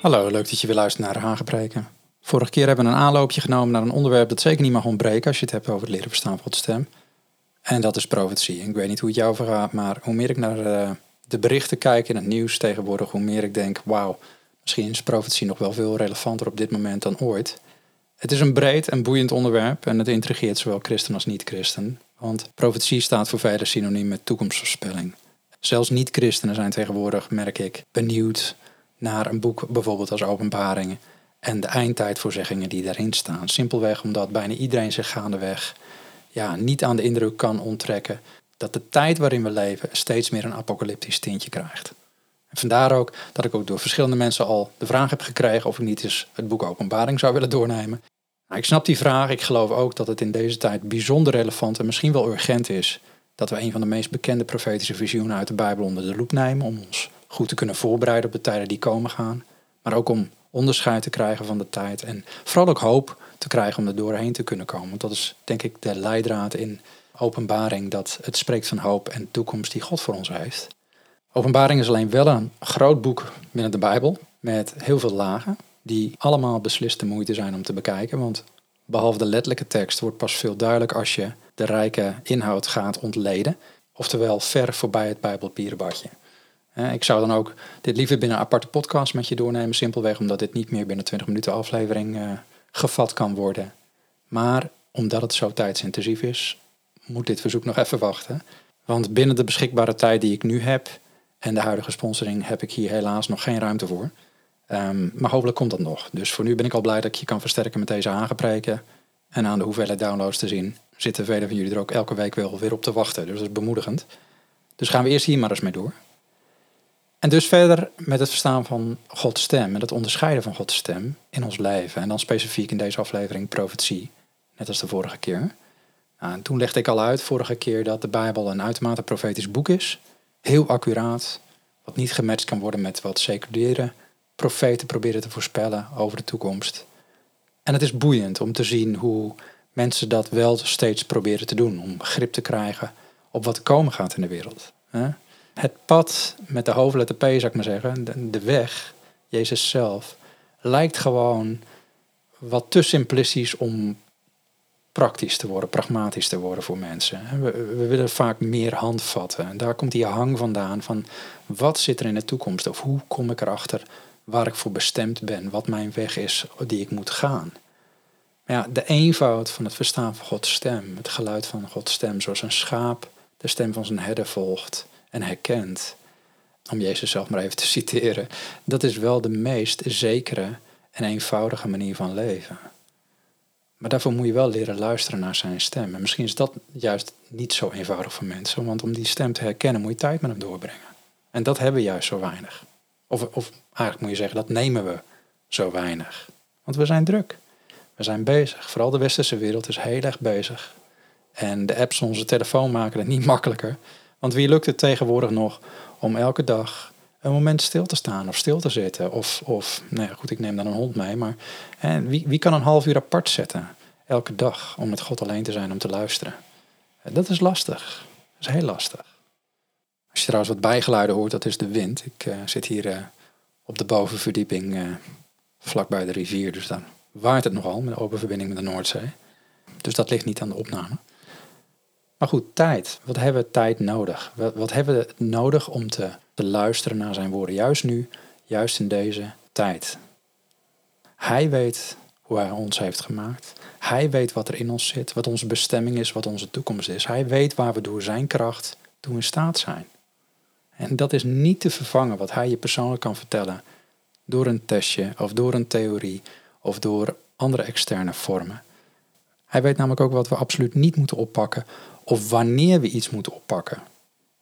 Hallo, leuk dat je weer luistert naar Hagepreken. Vorige keer hebben we een aanloopje genomen naar een onderwerp dat zeker niet mag ontbreken als je het hebt over het leren verstaan van Gods stem. En dat is profetie. Ik weet niet hoe het jou vergaat, maar hoe meer ik naar eh, de berichten kijk in het nieuws tegenwoordig, hoe meer ik denk, wauw, misschien is profetie nog wel veel relevanter op dit moment dan ooit. Het is een breed en boeiend onderwerp en het intrigeert zowel christen als niet-christen. Want profetie staat voor velen synoniem met toekomstvoorspelling. Zelfs niet-christenen zijn tegenwoordig, merk ik, benieuwd naar een boek bijvoorbeeld als Openbaringen en de eindtijdvoorzeggingen die daarin staan. Simpelweg omdat bijna iedereen zich gaandeweg ja, niet aan de indruk kan onttrekken dat de tijd waarin we leven steeds meer een apocalyptisch tintje krijgt. En vandaar ook dat ik ook door verschillende mensen al de vraag heb gekregen of ik niet eens het boek Openbaring zou willen doornemen. Nou, ik snap die vraag. Ik geloof ook dat het in deze tijd bijzonder relevant en misschien wel urgent is dat we een van de meest bekende profetische visioenen uit de Bijbel onder de loep nemen om ons goed te kunnen voorbereiden op de tijden die komen gaan. Maar ook om onderscheid te krijgen van de tijd en vooral ook hoop te krijgen om er doorheen te kunnen komen. Want dat is denk ik de leidraad in openbaring, dat het spreekt van hoop en toekomst die God voor ons heeft. Openbaring is alleen wel een groot boek binnen de Bijbel met heel veel lagen, die allemaal beslist de moeite zijn om te bekijken. Want behalve de letterlijke tekst wordt pas veel duidelijk als je de rijke inhoud gaat ontleden. Oftewel ver voorbij het Bijbelpierenbadje. Ik zou dan ook dit liever binnen een aparte podcast met je doornemen, simpelweg omdat dit niet meer binnen 20 minuten aflevering uh, gevat kan worden. Maar omdat het zo tijdsintensief is, moet dit verzoek nog even wachten. Want binnen de beschikbare tijd die ik nu heb en de huidige sponsoring heb ik hier helaas nog geen ruimte voor. Ehm, maar hopelijk komt dat nog. Dus voor nu ben ik al blij dat ik je kan versterken met deze aangepreken. En aan de hoeveelheid downloads te zien, zitten velen van jullie er ook elke week wel weer op te wachten. Dus dat is bemoedigend. Dus gaan we eerst hier maar eens mee door. En dus verder met het verstaan van Gods stem en het onderscheiden van Gods stem in ons leven. En dan specifiek in deze aflevering profetie, net als de vorige keer. Nou, en toen legde ik al uit vorige keer dat de Bijbel een uitermate profetisch boek is. Heel accuraat, wat niet gematcht kan worden met wat seculiere profeten proberen te voorspellen over de toekomst. En het is boeiend om te zien hoe mensen dat wel steeds proberen te doen, om grip te krijgen op wat komen gaat in de wereld. Het pad met de hoofdletter P, zou ik maar zeggen, de, weg, Jezus zelf, lijkt gewoon wat te simplistisch om praktisch te worden, pragmatisch te worden voor mensen. We, we, willen vaak meer handvatten. En daar komt die hang vandaan van wat zit er in de toekomst of hoe kom ik erachter waar ik voor bestemd ben, wat mijn weg is die ik moet gaan. Maar ja, de eenvoud van het verstaan van Gods stem, het geluid van Gods stem, zoals een schaap de stem van zijn herder volgt, en herkent, om Jezus zelf maar even te citeren, dat is wel de meest zekere en eenvoudige manier van leven. Maar daarvoor moet je wel leren luisteren naar zijn stem. En misschien is dat juist niet zo eenvoudig voor mensen, want om die stem te herkennen moet je tijd met hem doorbrengen. En dat hebben we juist zo weinig. Of, of eigenlijk moet je zeggen, dat nemen we zo weinig. Want we zijn druk. We zijn bezig. Vooral de westerse wereld is heel erg bezig. En de apps onze telefoon maken het niet makkelijker. Want wie lukt het tegenwoordig nog om elke dag een moment stil te staan of stil te zitten? Of, of nou ja, goed, ik neem dan een hond mee, maar wie, wie kan een half uur apart zetten elke dag om met God alleen te zijn, om te luisteren? Dat is lastig. Dat is heel lastig. Als je trouwens wat bijgeluiden hoort, dat is de wind. Ik uh, zit hier uh, op de bovenverdieping uh, vlakbij de rivier, dus dan waait het nogal met open verbinding met de Noordzee. Dus dat ligt niet aan de opname. Maar goed, tijd. Wat hebben we tijd nodig? Wat, wat hebben we nodig om te, te luisteren naar zijn woorden? Juist nu, juist in deze tijd. Hij weet hoe hij ons heeft gemaakt. Hij weet wat er in ons zit, wat onze bestemming is, wat onze toekomst is. Hij weet waar we door zijn kracht toe in staat zijn. En dat is niet te vervangen wat hij je persoonlijk kan vertellen door een testje of door een theorie of door andere externe vormen. Hij weet namelijk ook wat we absoluut niet moeten oppakken of wanneer we iets moeten oppakken.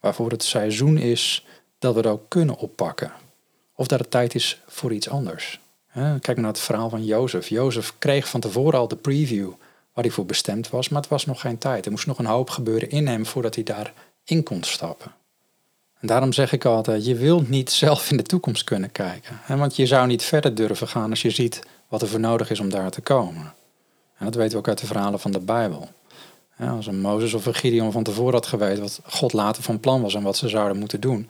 Waarvoor het seizoen is dat we het ook kunnen oppakken. of dat het tijd is voor iets anders. Kijk maar naar het verhaal van Jozef. Jozef kreeg van tevoren al de preview waar hij voor bestemd was, maar het was nog geen tijd. Er moest nog een hoop gebeuren in hem voordat hij daarin kon stappen. En daarom zeg ik altijd, je wilt niet zelf in de toekomst kunnen kijken. Want je zou niet verder durven gaan als je ziet wat er voor nodig is om daar te komen. Dat weten we ook uit de verhalen van de Bijbel. als een Mozes of een Gideon van tevoren had geweten wat God later van plan was en wat ze zouden moeten doen,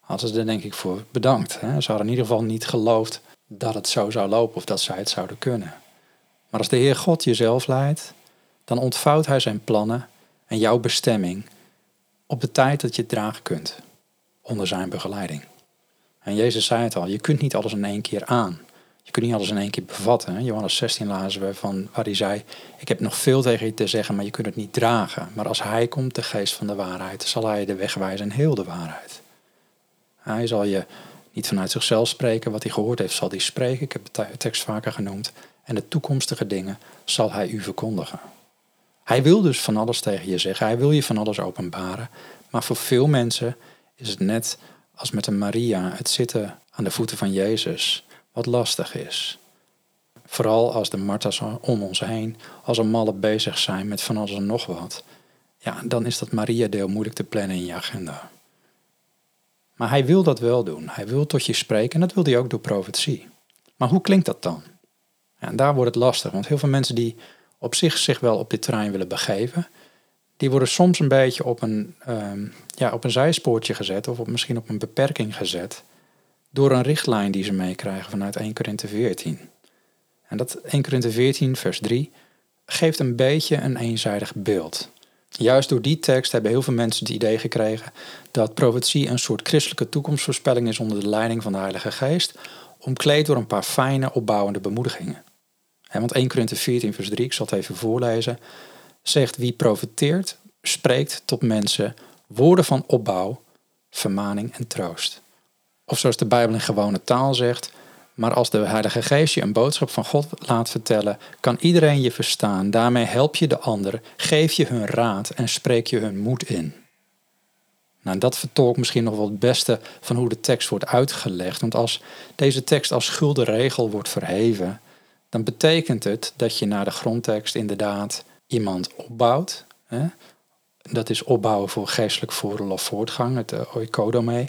hadden ze er denk ik voor bedankt. Ze hadden in ieder geval niet geloofd dat het zo zou lopen of dat zij het zouden kunnen. Maar als de Heer God jezelf leidt, dan ontvouwt Hij zijn plannen en jouw bestemming op de tijd dat je het dragen kunt, onder zijn begeleiding. En Jezus zei het al, je kunt niet alles in één keer aan. Je kunt niet alles in één keer bevatten. Johannes 16 lazen we van waar hij zei, ik heb nog veel tegen je te zeggen, maar je kunt het niet dragen. Maar als hij komt, de geest van de waarheid, zal hij de weg wijzen en heel de waarheid. Hij zal je niet vanuit zichzelf spreken, wat hij gehoord heeft zal hij spreken. Ik heb de tekst vaker genoemd. En de toekomstige dingen zal hij u verkondigen. Hij wil dus van alles tegen je zeggen. Hij wil je van alles openbaren. Maar voor veel mensen is het net als met een Maria, het zitten aan de voeten van Jezus, wat lastig is. Vooral als de Martha's om ons heen als een malle bezig zijn met van alles en nog wat. Ja, dan is dat Maria-deel moeilijk te plannen in je agenda. Maar hij wil dat wel doen. Hij wil tot je spreken en dat wil hij ook door profetie. Maar hoe klinkt dat dan? En daar wordt het lastig, want heel veel mensen die op zich zich wel op dit terrein willen begeven, die worden soms een beetje op een, um, ja, op een zijspoortje gezet of op, misschien op een beperking gezet door een richtlijn die ze meekrijgen vanuit 1 Korinthe 14. En dat 1 Korinthe 14 vers 3 geeft een beetje een eenzijdig beeld. Juist door die tekst hebben heel veel mensen het idee gekregen dat profetie een soort christelijke toekomstvoorspelling is onder de leiding van de Heilige Geest, omkleed door een paar fijne, opbouwende bemoedigingen. want 1 Korinthe 14, vers 3, ik zal het even voorlezen, zegt wie profeteert, spreekt tot mensen woorden van opbouw, vermaning en troost. Of zoals de Bijbel in gewone taal zegt, maar als de Heilige Geest je een boodschap van God laat vertellen, kan iedereen je verstaan. Daarmee help je de ander, geef je hun raad en spreek je hun moed in. Nou, dat vertolkt misschien nog wel het beste van hoe de tekst wordt uitgelegd. Want als deze tekst als schulde regel wordt verheven, dan betekent het dat je naar de grondtekst inderdaad iemand opbouwt. Hè? Dat is opbouwen voor geestelijk voordeel of voortgang, het uh, oikodomee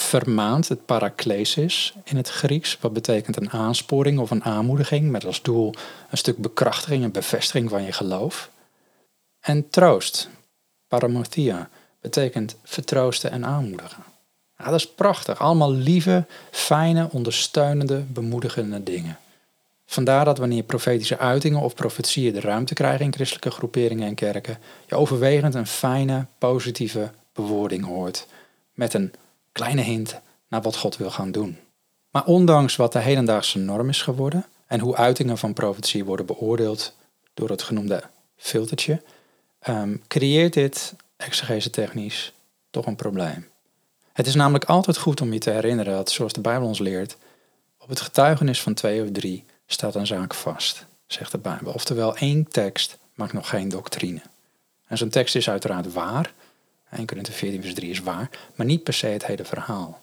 vermaand, het paraklesis in het Grieks, wat betekent een aansporing of een aanmoediging met als doel een stuk bekrachtiging en bevestiging van je geloof. En troost, paramothia, betekent vertroosten en aanmoedigen. Ja, dat is prachtig, allemaal lieve, fijne, ondersteunende, bemoedigende dingen. Vandaar dat wanneer profetische uitingen of profetieën de ruimte krijgen in christelijke groeperingen en kerken, je overwegend een fijne, positieve bewoording hoort. Met een kleine hint naar wat God wil gaan doen. Maar ondanks wat de hedendaagse norm is geworden en hoe uitingen van profetie worden beoordeeld door het genoemde filtertje, um, creëert dit exegese technisch toch een probleem. Het is namelijk altijd goed om je te herinneren dat, zoals de Bijbel ons leert, op het getuigenis van twee of drie staat een zaak vast, zegt de Bijbel. Oftewel, één tekst maakt nog geen doctrine. En zo'n tekst is uiteraard waar, 1 Korinthe 14 vers 3 is waar, maar niet per se het hele verhaal.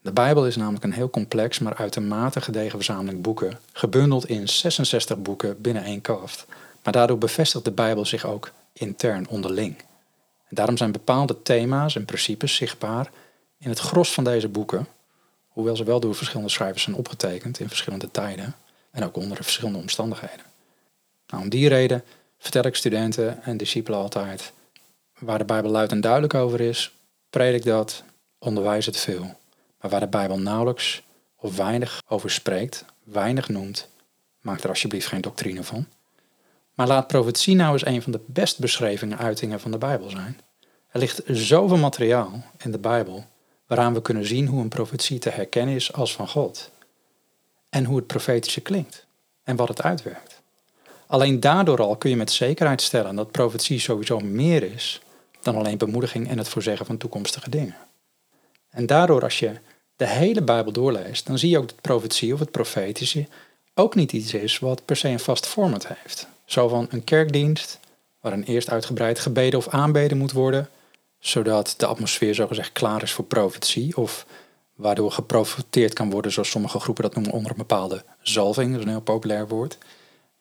De Bijbel is namelijk een heel complex, maar uitermate gedegen verzameling boeken, gebundeld in 66 boeken binnen één kaft. Maar daardoor bevestigt de Bijbel zich ook intern onderling. Daarom zijn bepaalde thema's en principes zichtbaar in het gros van deze boeken, hoewel ze wel door verschillende schrijvers zijn opgetekend in verschillende tijden en ook onder verschillende omstandigheden. Nou, om die reden vertel ik studenten en discipelen altijd waar de Bijbel luid en duidelijk over is, predik dat, onderwijs het veel. Maar waar de Bijbel nauwelijks of weinig over spreekt, weinig noemt, maak er alsjeblieft geen doctrine van. Maar laat profetie nou eens een van de best beschreven uitingen van de Bijbel zijn. Er ligt zoveel materiaal in de Bijbel waaraan we kunnen zien hoe een profetie te herkennen is als van God. En hoe het profetische klinkt en wat het uitwerkt. Alleen daardoor al kun je met zekerheid stellen dat profetie sowieso meer is dan alleen bemoediging en het voorzeggen van toekomstige dingen. En daardoor, als je de hele Bijbel doorleest, dan zie je ook dat profetie of het profetische ook niet iets is wat per se een vast format heeft. Zo van een kerkdienst, waarin eerst uitgebreid gebeden of aanbeden moet worden, zodat de atmosfeer zogezegd klaar is voor profetie, of waardoor geprofiteerd kan worden, zoals sommige groepen dat noemen, onder een bepaalde zalving. Dat is een heel populair woord.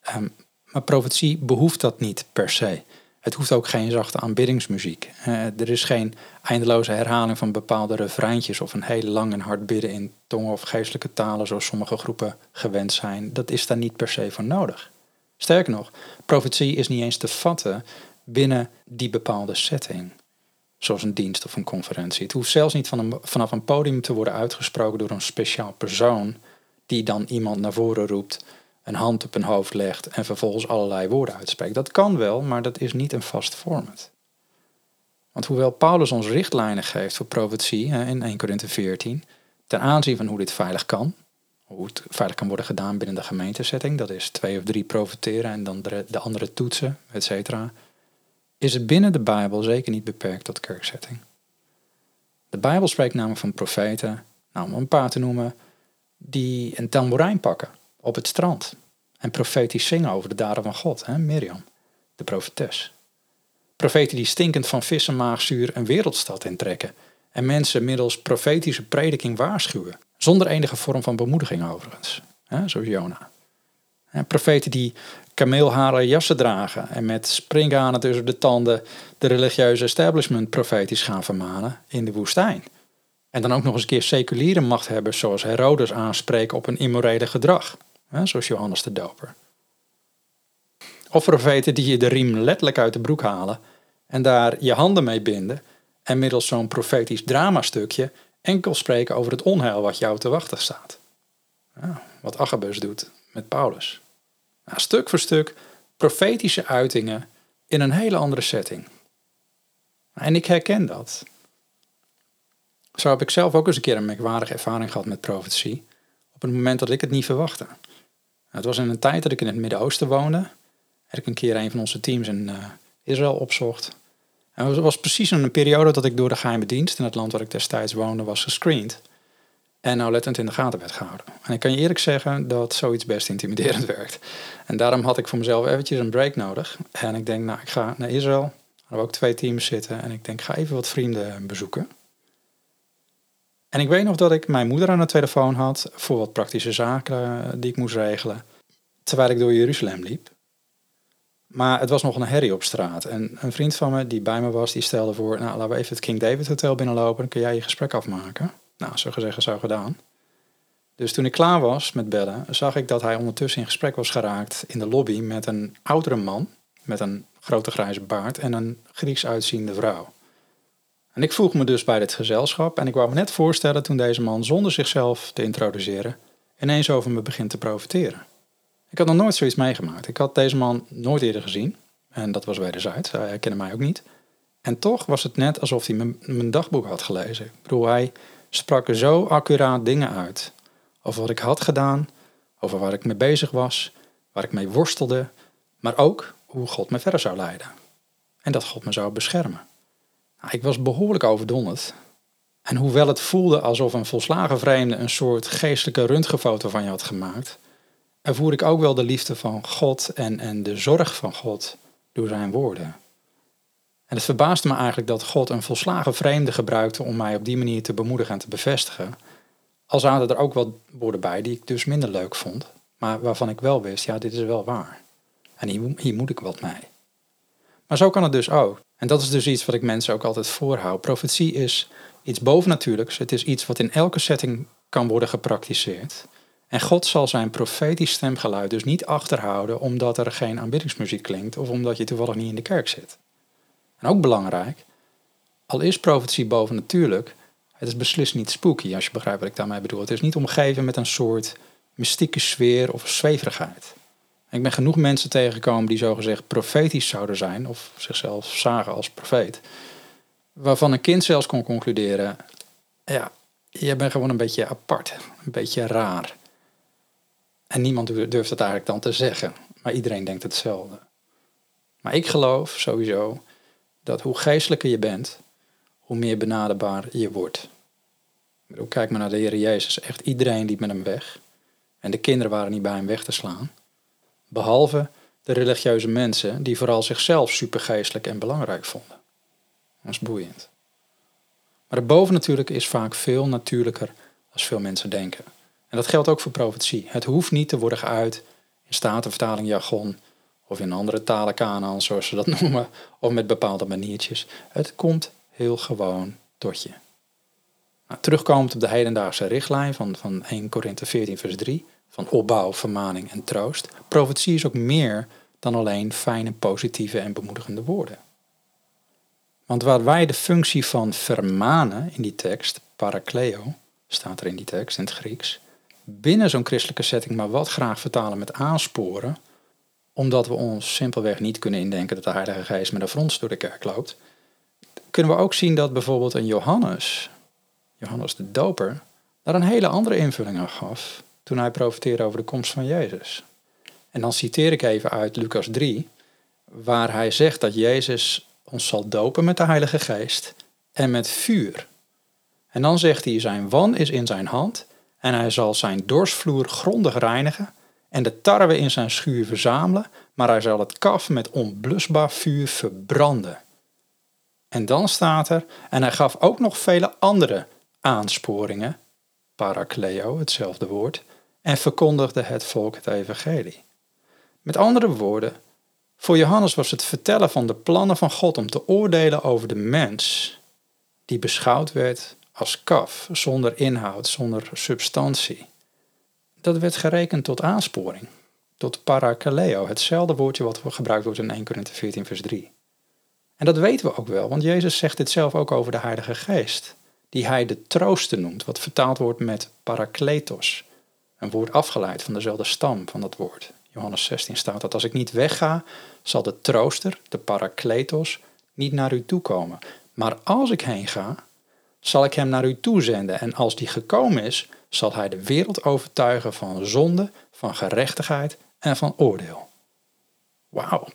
Ehm, maar profetie behoeft dat niet per se. Het hoeft ook geen zachte aanbiddingsmuziek. er is geen eindeloze herhaling van bepaalde refreintjes of een heel lang en hard bidden in tongen of geestelijke talen zoals sommige groepen gewend zijn. Dat is daar niet per se voor nodig. Sterker nog, profetie is niet eens te vatten binnen die bepaalde setting. Zoals een dienst of een conferentie. Het hoeft zelfs niet van vanaf een podium te worden uitgesproken door een speciaal persoon die dan iemand naar voren roept een hand op een hoofd legt en vervolgens allerlei woorden uitspreekt. Dat kan wel, maar dat is niet een vast format. Want hoewel Paulus ons richtlijnen geeft voor profetie in 1 Korinthe 14, ten aanzien van hoe dit veilig kan, hoe het veilig kan worden gedaan binnen de gemeentesetting, dat is twee of drie profeteren en dan de, de andere toetsen, et cetera, is het binnen de Bijbel zeker niet beperkt tot kerksetting. De Bijbel spreekt namelijk van profeten, nou om een paar te noemen, die een tamboerijn pakken op het strand en profetisch zingen over de daden van God, hè? Mirjam, de profetes. Profeten die stinkend van vissenmaagzuur een wereldstad intrekken en mensen middels profetische prediking waarschuwen, zonder enige vorm van bemoediging overigens, hè? zoals Jona. En profeten die kameelharen jassen dragen en met springhanen tussen de tanden de religieuze establishment profetisch gaan vermanen in de woestijn. En dan ook nog eens een keer seculiere machthebbers zoals Herodes aanspreken op een immorele gedrag zoals Johannes de Doper. Of profeten die je de riem letterlijk uit de broek halen en daar je handen mee binden en middels zo'n profetisch dramastukje enkel spreken over het onheil wat jou te wachten staat. Wat Agabus doet met Paulus. Nou, stuk voor stuk profetische uitingen in een hele andere setting. En ik herken dat. Zo heb ik zelf ook eens een keer een merkwaardige ervaring gehad met profetie. Op het moment dat ik het niet verwachtte. Het was in een tijd dat ik in het Midden-Oosten woonde. Dat ik een keer een van onze teams in uh, Israël opzocht. En het was precies in een periode dat ik door de geheime dienst in het land waar ik destijds woonde was gescreend. En nauwlettend in de gaten werd gehouden. En ik kan je eerlijk zeggen dat zoiets best intimiderend werkt. En daarom had ik voor mezelf eventjes een break nodig. En ik denk, nou, ik ga naar Israël. Waar we ook twee teams zitten. En ik denk, ga even wat vrienden bezoeken. En ik weet nog dat ik mijn moeder aan de telefoon had voor wat praktische zaken eh, die ik moest regelen, terwijl ik door Jeruzalem liep. Maar het was nog een herrie op straat. En een vriend van me die bij me was, die stelde voor, nou laten we even het King David Hotel binnenlopen, dan kun jij je gesprek afmaken. Nou, zo gezegd, zo gedaan. Dus toen ik klaar was met bellen, zag ik dat hij ondertussen in gesprek was geraakt in de lobby met een oudere man met een grote grijze baard en een Grieks uitziende vrouw. En ik voeg me dus bij dit gezelschap en ik wou me net voorstellen toen deze man zonder zichzelf te introduceren ineens over me begint te profiteren. Ik had nog nooit zoiets meegemaakt. Ik had deze man nooit eerder gezien en dat was wederzijds. Hij herkende mij ook niet. En toch was het net alsof hij mijn, dagboek had gelezen. Ik bedoel, hij sprak zo accuraat dingen uit over wat ik had gedaan, over waar ik mee bezig was, waar ik mee worstelde, maar ook hoe God me verder zou leiden. En dat God me zou beschermen. Ik was behoorlijk overdonderd. En hoewel het voelde alsof een volslagen vreemde een soort geestelijke röntgenfoto van je had gemaakt, ervoer ik ook wel de liefde van God en, en de zorg van God door zijn woorden. En het verbaasde me eigenlijk dat God een volslagen vreemde gebruikte om mij op die manier te bemoedigen en te bevestigen. Al zaten er ook wel woorden bij die ik dus minder leuk vond, maar waarvan ik wel wist, ja, dit is wel waar. En hier, hier moet ik wat mee. Maar zo kan het dus ook. En dat is dus iets wat ik mensen ook altijd voorhoud. Profetie is iets bovennatuurlijks. Het is iets wat in elke setting kan worden gepraktiseerd. En God zal zijn profetisch stemgeluid dus niet achterhouden omdat er geen aanbiddingsmuziek klinkt of omdat je toevallig niet in de kerk zit. En ook belangrijk, al is profetie bovennatuurlijk, het is beslist niet spooky als je begrijpt wat ik daarmee bedoel. Het is niet omgeven met een soort mystieke sfeer of zweverigheid. Ik ben genoeg mensen tegengekomen die zogezegd profetisch zouden zijn, of zichzelf zagen als profeet, waarvan een kind zelfs kon concluderen: ja, je bent gewoon een beetje apart, een beetje raar. En niemand durft het eigenlijk dan te zeggen, maar iedereen denkt hetzelfde. Maar ik geloof sowieso dat hoe geestelijker je bent, hoe meer benaderbaar je wordt. Kijk maar naar de Heer Jezus. Echt iedereen liep met hem weg. En de kinderen waren niet bij hem weg te slaan. Behalve de religieuze mensen die vooral zichzelf supergeestelijk en belangrijk vonden. Dat is boeiend. Maar het bovennatuurlijke is vaak veel natuurlijker als veel mensen denken. En dat geldt ook voor profetie. Het hoeft niet te worden geuit in statenvertaling jargon of in andere talen kanan, zoals ze dat noemen, of met bepaalde maniertjes. Het komt heel gewoon tot je. Nou, terugkomend op de hedendaagse richtlijn van, van 1 Korinthe 14 vers 3, van opbouw, vermaning en troost. Profetie is ook meer dan alleen fijne, positieve en bemoedigende woorden. Want waar wij de functie van vermanen in die tekst, parakleo, staat er in die tekst in het Grieks, binnen zo'n christelijke setting maar wat graag vertalen met aansporen, omdat we ons simpelweg niet kunnen indenken dat de Heilige Geest met een frons door de kerk loopt, kunnen we ook zien dat bijvoorbeeld een Johannes, Johannes de Doper, daar een hele andere invulling aan gaf toen hij profeteerde over de komst van Jezus. En dan citeer ik even uit Lucas 3, waar hij zegt dat Jezus ons zal dopen met de Heilige Geest en met vuur. En dan zegt hij, zijn wan is in zijn hand en hij zal zijn dorsvloer grondig reinigen en de tarwe in zijn schuur verzamelen, maar hij zal het kaf met onblusbaar vuur verbranden. En dan staat er, en hij gaf ook nog vele andere aansporingen, parakleo, hetzelfde woord, en verkondigde het volk het evangelie. Met andere woorden, voor Johannes was het vertellen van de plannen van God om te oordelen over de mens, die beschouwd werd als kaf, zonder inhoud, zonder substantie. Dat werd gerekend tot aansporing, tot parakaleo, hetzelfde woordje wat gebruikt wordt in 1 Corinthië 14 vers 3. En dat weten we ook wel, want Jezus zegt dit zelf ook over de Heilige Geest, die hij de trooster noemt, wat vertaald wordt met parakletos, een woord afgeleid van dezelfde stam van dat woord. Johannes 16 staat dat als ik niet wegga, zal de trooster, de parakletos, niet naar u toe komen. Maar als ik heen ga, zal ik hem naar u toezenden. En als die gekomen is, zal hij de wereld overtuigen van zonde, van gerechtigheid en van oordeel. Wauw.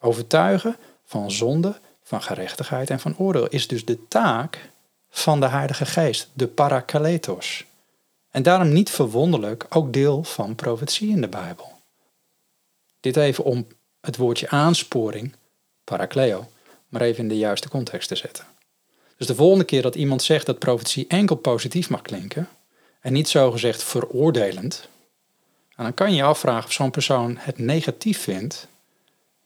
Overtuigen van zonde, van gerechtigheid en van oordeel is dus de taak van de Heilige Geest, de parakletos. En daarom niet verwonderlijk ook deel van profetie in de Bijbel. Dit even om het woordje aansporing, parakleo, maar even in de juiste context te zetten. Dus de volgende keer dat iemand zegt dat profetie enkel positief mag klinken en niet zogezegd veroordelend, dan kan je je afvragen of zo'n persoon het negatief vindt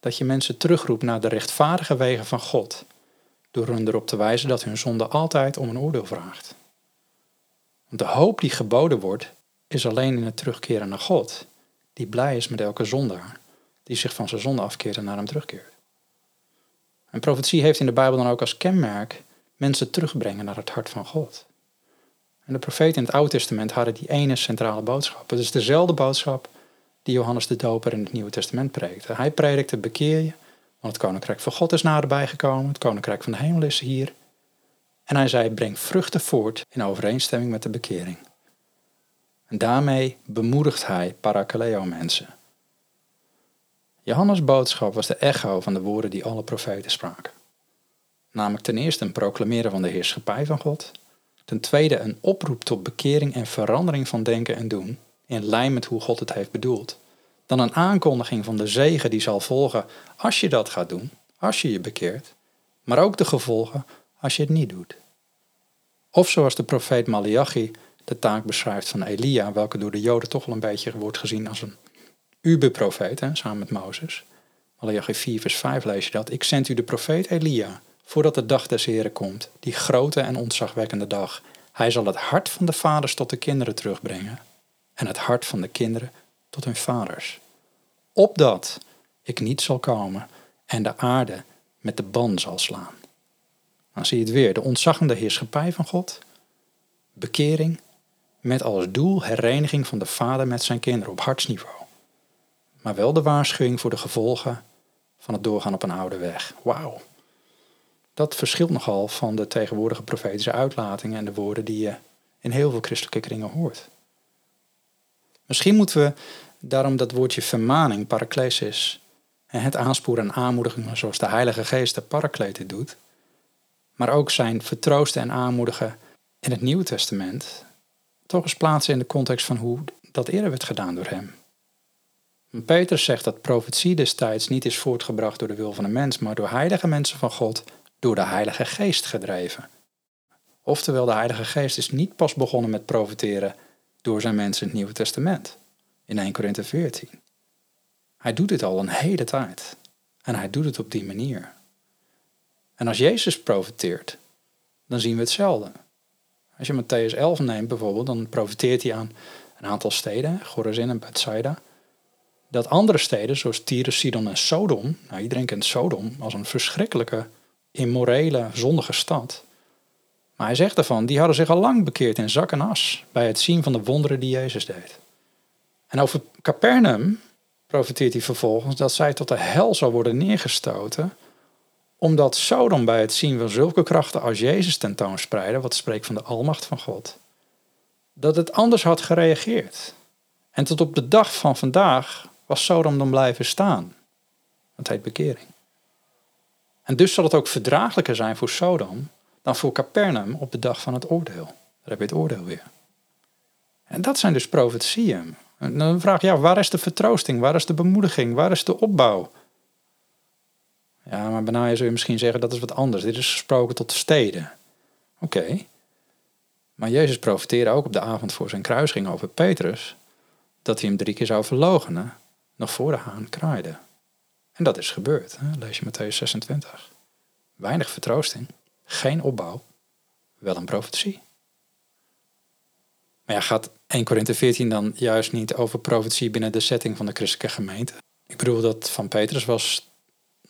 dat je mensen terugroept naar de rechtvaardige wegen van God, door hun erop te wijzen dat hun zonde altijd om een oordeel vraagt. Want de hoop die geboden wordt, is alleen in het terugkeren naar God, die blij is met elke zondaar die zich van zijn zonde afkeert en naar hem terugkeert. En profetie heeft in de Bijbel dan ook als kenmerk mensen terugbrengen naar het hart van God. En de profeten in het Oude Testament hadden die ene centrale boodschap. Het is dezelfde boodschap die Johannes de Doper in het Nieuwe Testament predikte. Hij predikte, bekeer je, want het koninkrijk van God is naderbij gekomen, het koninkrijk van de hemel is hier. En hij zei, breng vruchten voort in overeenstemming met de bekering. En daarmee bemoedigt hij parakaleo mensen. Johannes' boodschap was de echo van de woorden die alle profeten spraken. Namelijk ten eerste een proclameren van de heerschappij van God. Ten tweede een oproep tot bekering en verandering van denken en doen, in lijn met hoe God het heeft bedoeld. Dan een aankondiging van de zegen die zal volgen als je dat gaat doen, als je je bekeert, maar ook de gevolgen als je het niet doet. Of zoals de profeet Malachi de taak beschrijft van Elia, welke door de Joden toch wel een beetje wordt gezien als een Uber-profeet, samen met Mozes. Malachi 4 vers 5 lees je dat. Ik zend u de profeet Elia, voordat de dag des Heren komt, die grote en ontzagwekkende dag. Hij zal het hart van de vaders tot de kinderen terugbrengen en het hart van de kinderen tot hun vaders. Opdat ik niet zal komen en de aarde met de ban zal slaan. Dan zie je het weer, de ontzaggende heerschappij van God, bekering, met als doel hereniging van de vader met zijn kinderen op hartsniveau maar wel de waarschuwing voor de gevolgen van het doorgaan op een oude weg. Wauw. Dat verschilt nogal van de tegenwoordige profetische uitlatingen en de woorden die je in heel veel christelijke kringen hoort. Misschien moeten we daarom dat woordje vermaning, paraklesis, en het aansporen en aanmoedigen zoals de Heilige Geest de parakleten doet, maar ook zijn vertroosten en aanmoedigen in het Nieuwe Testament, toch eens plaatsen in de context van hoe dat eerder werd gedaan door hem. Petrus zegt dat profetie destijds niet is voortgebracht door de wil van een mens, maar door heilige mensen van God, door de Heilige Geest gedreven. Oftewel, de Heilige Geest is niet pas begonnen met profiteren door zijn mensen in het Nieuwe Testament, in 1 Korinthe 14. Hij doet dit al een hele tijd. En hij doet het op die manier. En als Jezus profiteert, dan zien we hetzelfde. Als je Matthäus 11 neemt bijvoorbeeld, dan profiteert hij aan een aantal steden, Chorazin en Bethsaida. Dat andere steden, zoals Tyre, Sidon en Sodom, nou iedereen kent Sodom als een verschrikkelijke, immorele, zondige stad. Maar hij zegt ervan, die hadden zich al lang bekeerd in zak en as bij het zien van de wonderen die Jezus deed. En over Capernaum profiteert hij vervolgens dat zij tot de hel zou worden neergestoten, omdat Sodom bij het zien van zulke krachten als Jezus tentoonspreidde, wat spreekt van de almacht van God, dat het anders had gereageerd. En tot op de dag van vandaag was Sodom dan blijven staan. Dat heet bekering. En dus zal het ook verdraaglijker zijn voor Sodom dan voor Capernaum op de dag van het oordeel. Daar heb je het oordeel weer. En dat zijn dus profetieën. En dan vraag je, waar is de vertroosting? Waar is de bemoediging? Waar is de opbouw? Ja, maar bijna zul je misschien zeggen dat is wat anders. Dit is gesproken tot de steden. Oké. Maar Jezus profeteerde ook op de avond voor zijn kruising over Petrus dat hij hem drie keer zou verloochenen, nog voor de haan kraaide. En dat is gebeurd, hè? lees je Matthäus 26. Weinig vertroosting, geen opbouw, wel een profetie. Maar ja, gaat 1 Korinthe 14 dan juist niet over profetie binnen de setting van de christelijke gemeente? Ik bedoel, dat van Petrus was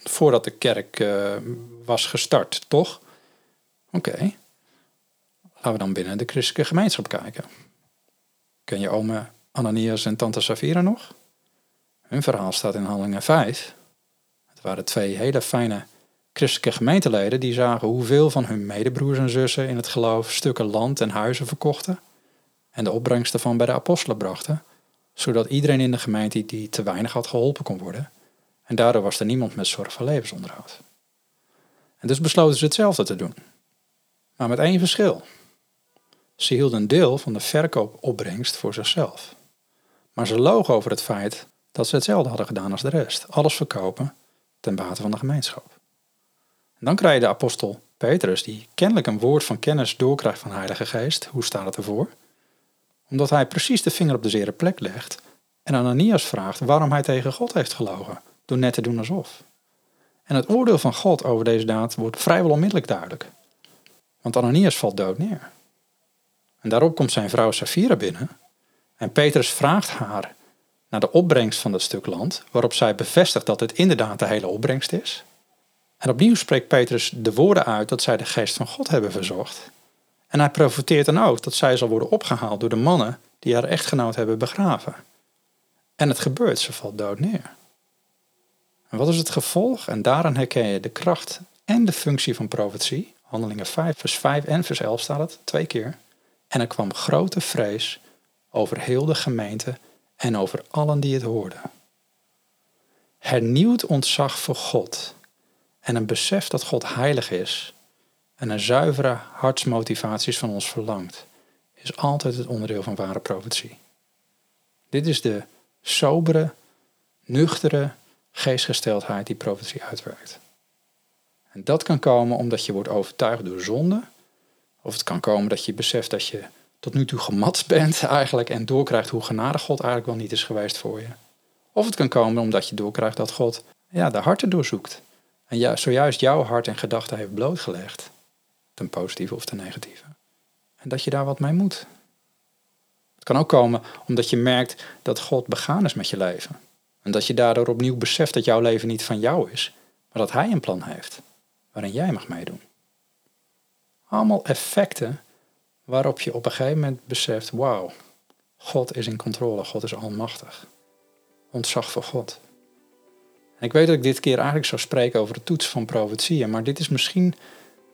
voordat de kerk uh, was gestart, toch? Oké. Laten we dan binnen de christelijke gemeenschap kijken. Ken je ome Ananias en tante Safira nog? Hun verhaal staat in Handelingen 5. Het waren twee hele fijne christelijke gemeenteleden die zagen hoeveel van hun medebroers en zussen in het geloof stukken land en huizen verkochten en de opbrengst ervan bij de apostelen brachten, zodat iedereen in de gemeente die te weinig had geholpen kon worden. En daardoor was er niemand met zorg voor levensonderhoud. En dus besloten ze hetzelfde te doen. Maar met één verschil. Ze hielden een deel van de verkoopopbrengst voor zichzelf. Maar ze logen over het feit dat ze hetzelfde hadden gedaan als de rest. Alles verkopen ten bate van de gemeenschap. En dan krijg je de apostel Petrus, die kennelijk een woord van kennis doorkrijgt van de Heilige Geest. Hoe staat het ervoor? Omdat hij precies de vinger op de zere plek legt en Ananias vraagt waarom hij tegen God heeft gelogen, door net te doen alsof. En het oordeel van God over deze daad wordt vrijwel onmiddellijk duidelijk. Want Ananias valt dood neer. En daarop komt zijn vrouw Safira binnen en Petrus vraagt haar naar de opbrengst van dat stuk land, waarop zij bevestigt dat het inderdaad de hele opbrengst is. En opnieuw spreekt Petrus de woorden uit dat zij de geest van God hebben verzocht. En hij profiteert dan ook dat zij zal worden opgehaald door de mannen die haar echtgenoot hebben begraven. En het gebeurt, ze valt dood neer. En wat is het gevolg? En daarin herken je de kracht en de functie van profetie. Handelingen 5, vers 5 en vers 11 staat het, twee keer. En er kwam grote vrees over heel de gemeente en over allen die het hoorden. Hernieuwd ontzag voor God en een besef dat God heilig is en een zuivere hartsmotivaties van ons verlangt, is altijd het onderdeel van ware profetie. Dit is de sobere, nuchtere geestgesteldheid die profetie uitwerkt. En dat kan komen omdat je wordt overtuigd door zonde, of het kan komen dat je beseft dat je tot nu toe gemat bent eigenlijk en doorkrijgt hoe genadig God eigenlijk wel niet is geweest voor je. Of het kan komen omdat je doorkrijgt dat God ja, de harten doorzoekt. En juist, zojuist jouw hart en gedachten heeft blootgelegd. Ten positieve of ten negatieve. En dat je daar wat mee moet. Het kan ook komen omdat je merkt dat God begaan is met je leven. En dat je daardoor opnieuw beseft dat jouw leven niet van jou is, maar dat Hij een plan heeft waarin jij mag meedoen. Allemaal effecten waarop je op een gegeven moment beseft, wauw, God is in controle, God is almachtig. Ontzag voor God. Ik weet dat ik dit keer eigenlijk zou spreken over de toets van profetieën, maar dit is misschien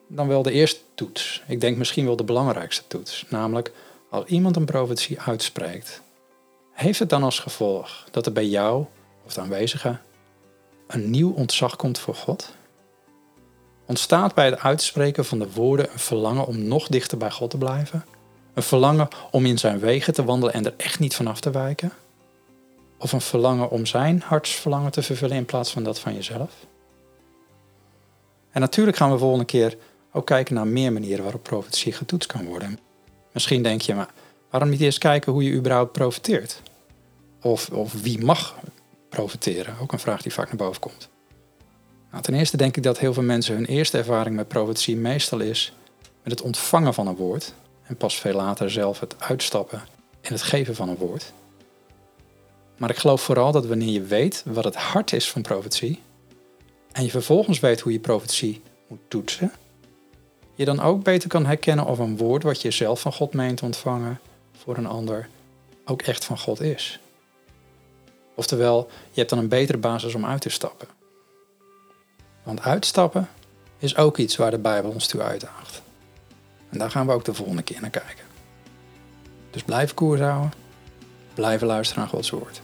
dan wel de eerste toets. Ik denk misschien wel de belangrijkste toets. Namelijk, als iemand een profetie uitspreekt, heeft het dan als gevolg dat er bij jou of de aanwezigen een nieuw ontzag komt voor God? Ontstaat bij het uitspreken van de woorden een verlangen om nog dichter bij God te blijven? Een verlangen om in zijn wegen te wandelen en er echt niet vanaf te wijken? Of een verlangen om zijn hartsverlangen te vervullen in plaats van dat van jezelf? En natuurlijk gaan we volgende keer ook kijken naar meer manieren waarop profetie getoetst kan worden. Misschien denk je, maar waarom niet eerst kijken hoe je überhaupt profiteert? Of, of wie mag profiteren? Ook een vraag die vaak naar boven komt. Nou, ten eerste denk ik dat heel veel mensen hun eerste ervaring met profetie meestal is met het ontvangen van een woord en pas veel later zelf het uitstappen en het geven van een woord. Maar ik geloof vooral dat wanneer je weet wat het hart is van profetie en je vervolgens weet hoe je profetie moet toetsen, je dan ook beter kan herkennen of een woord wat je zelf van God meent ontvangen voor een ander ook echt van God is. Oftewel, je hebt dan een betere basis om uit te stappen. Want uitstappen is ook iets waar de Bijbel ons toe uitdaagt. En daar gaan we ook de volgende keer naar kijken. Dus blijf koers houden, blijven luisteren naar Gods woord.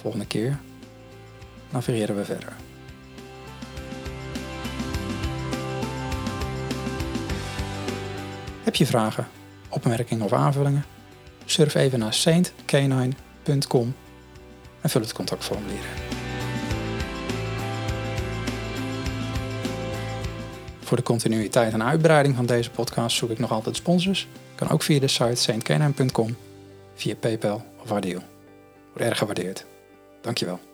Volgende keer navigeren we verder. Heb je vragen, opmerkingen of aanvullingen? Surf even naar saintcanine.com en vul het contactformulier. Voor de continuïteit en uitbreiding van deze podcast zoek ik nog altijd sponsors. Kan ook via de site saintcanine.com, via PayPal of Waardeal. Wordt erg gewaardeerd. Dankjewel.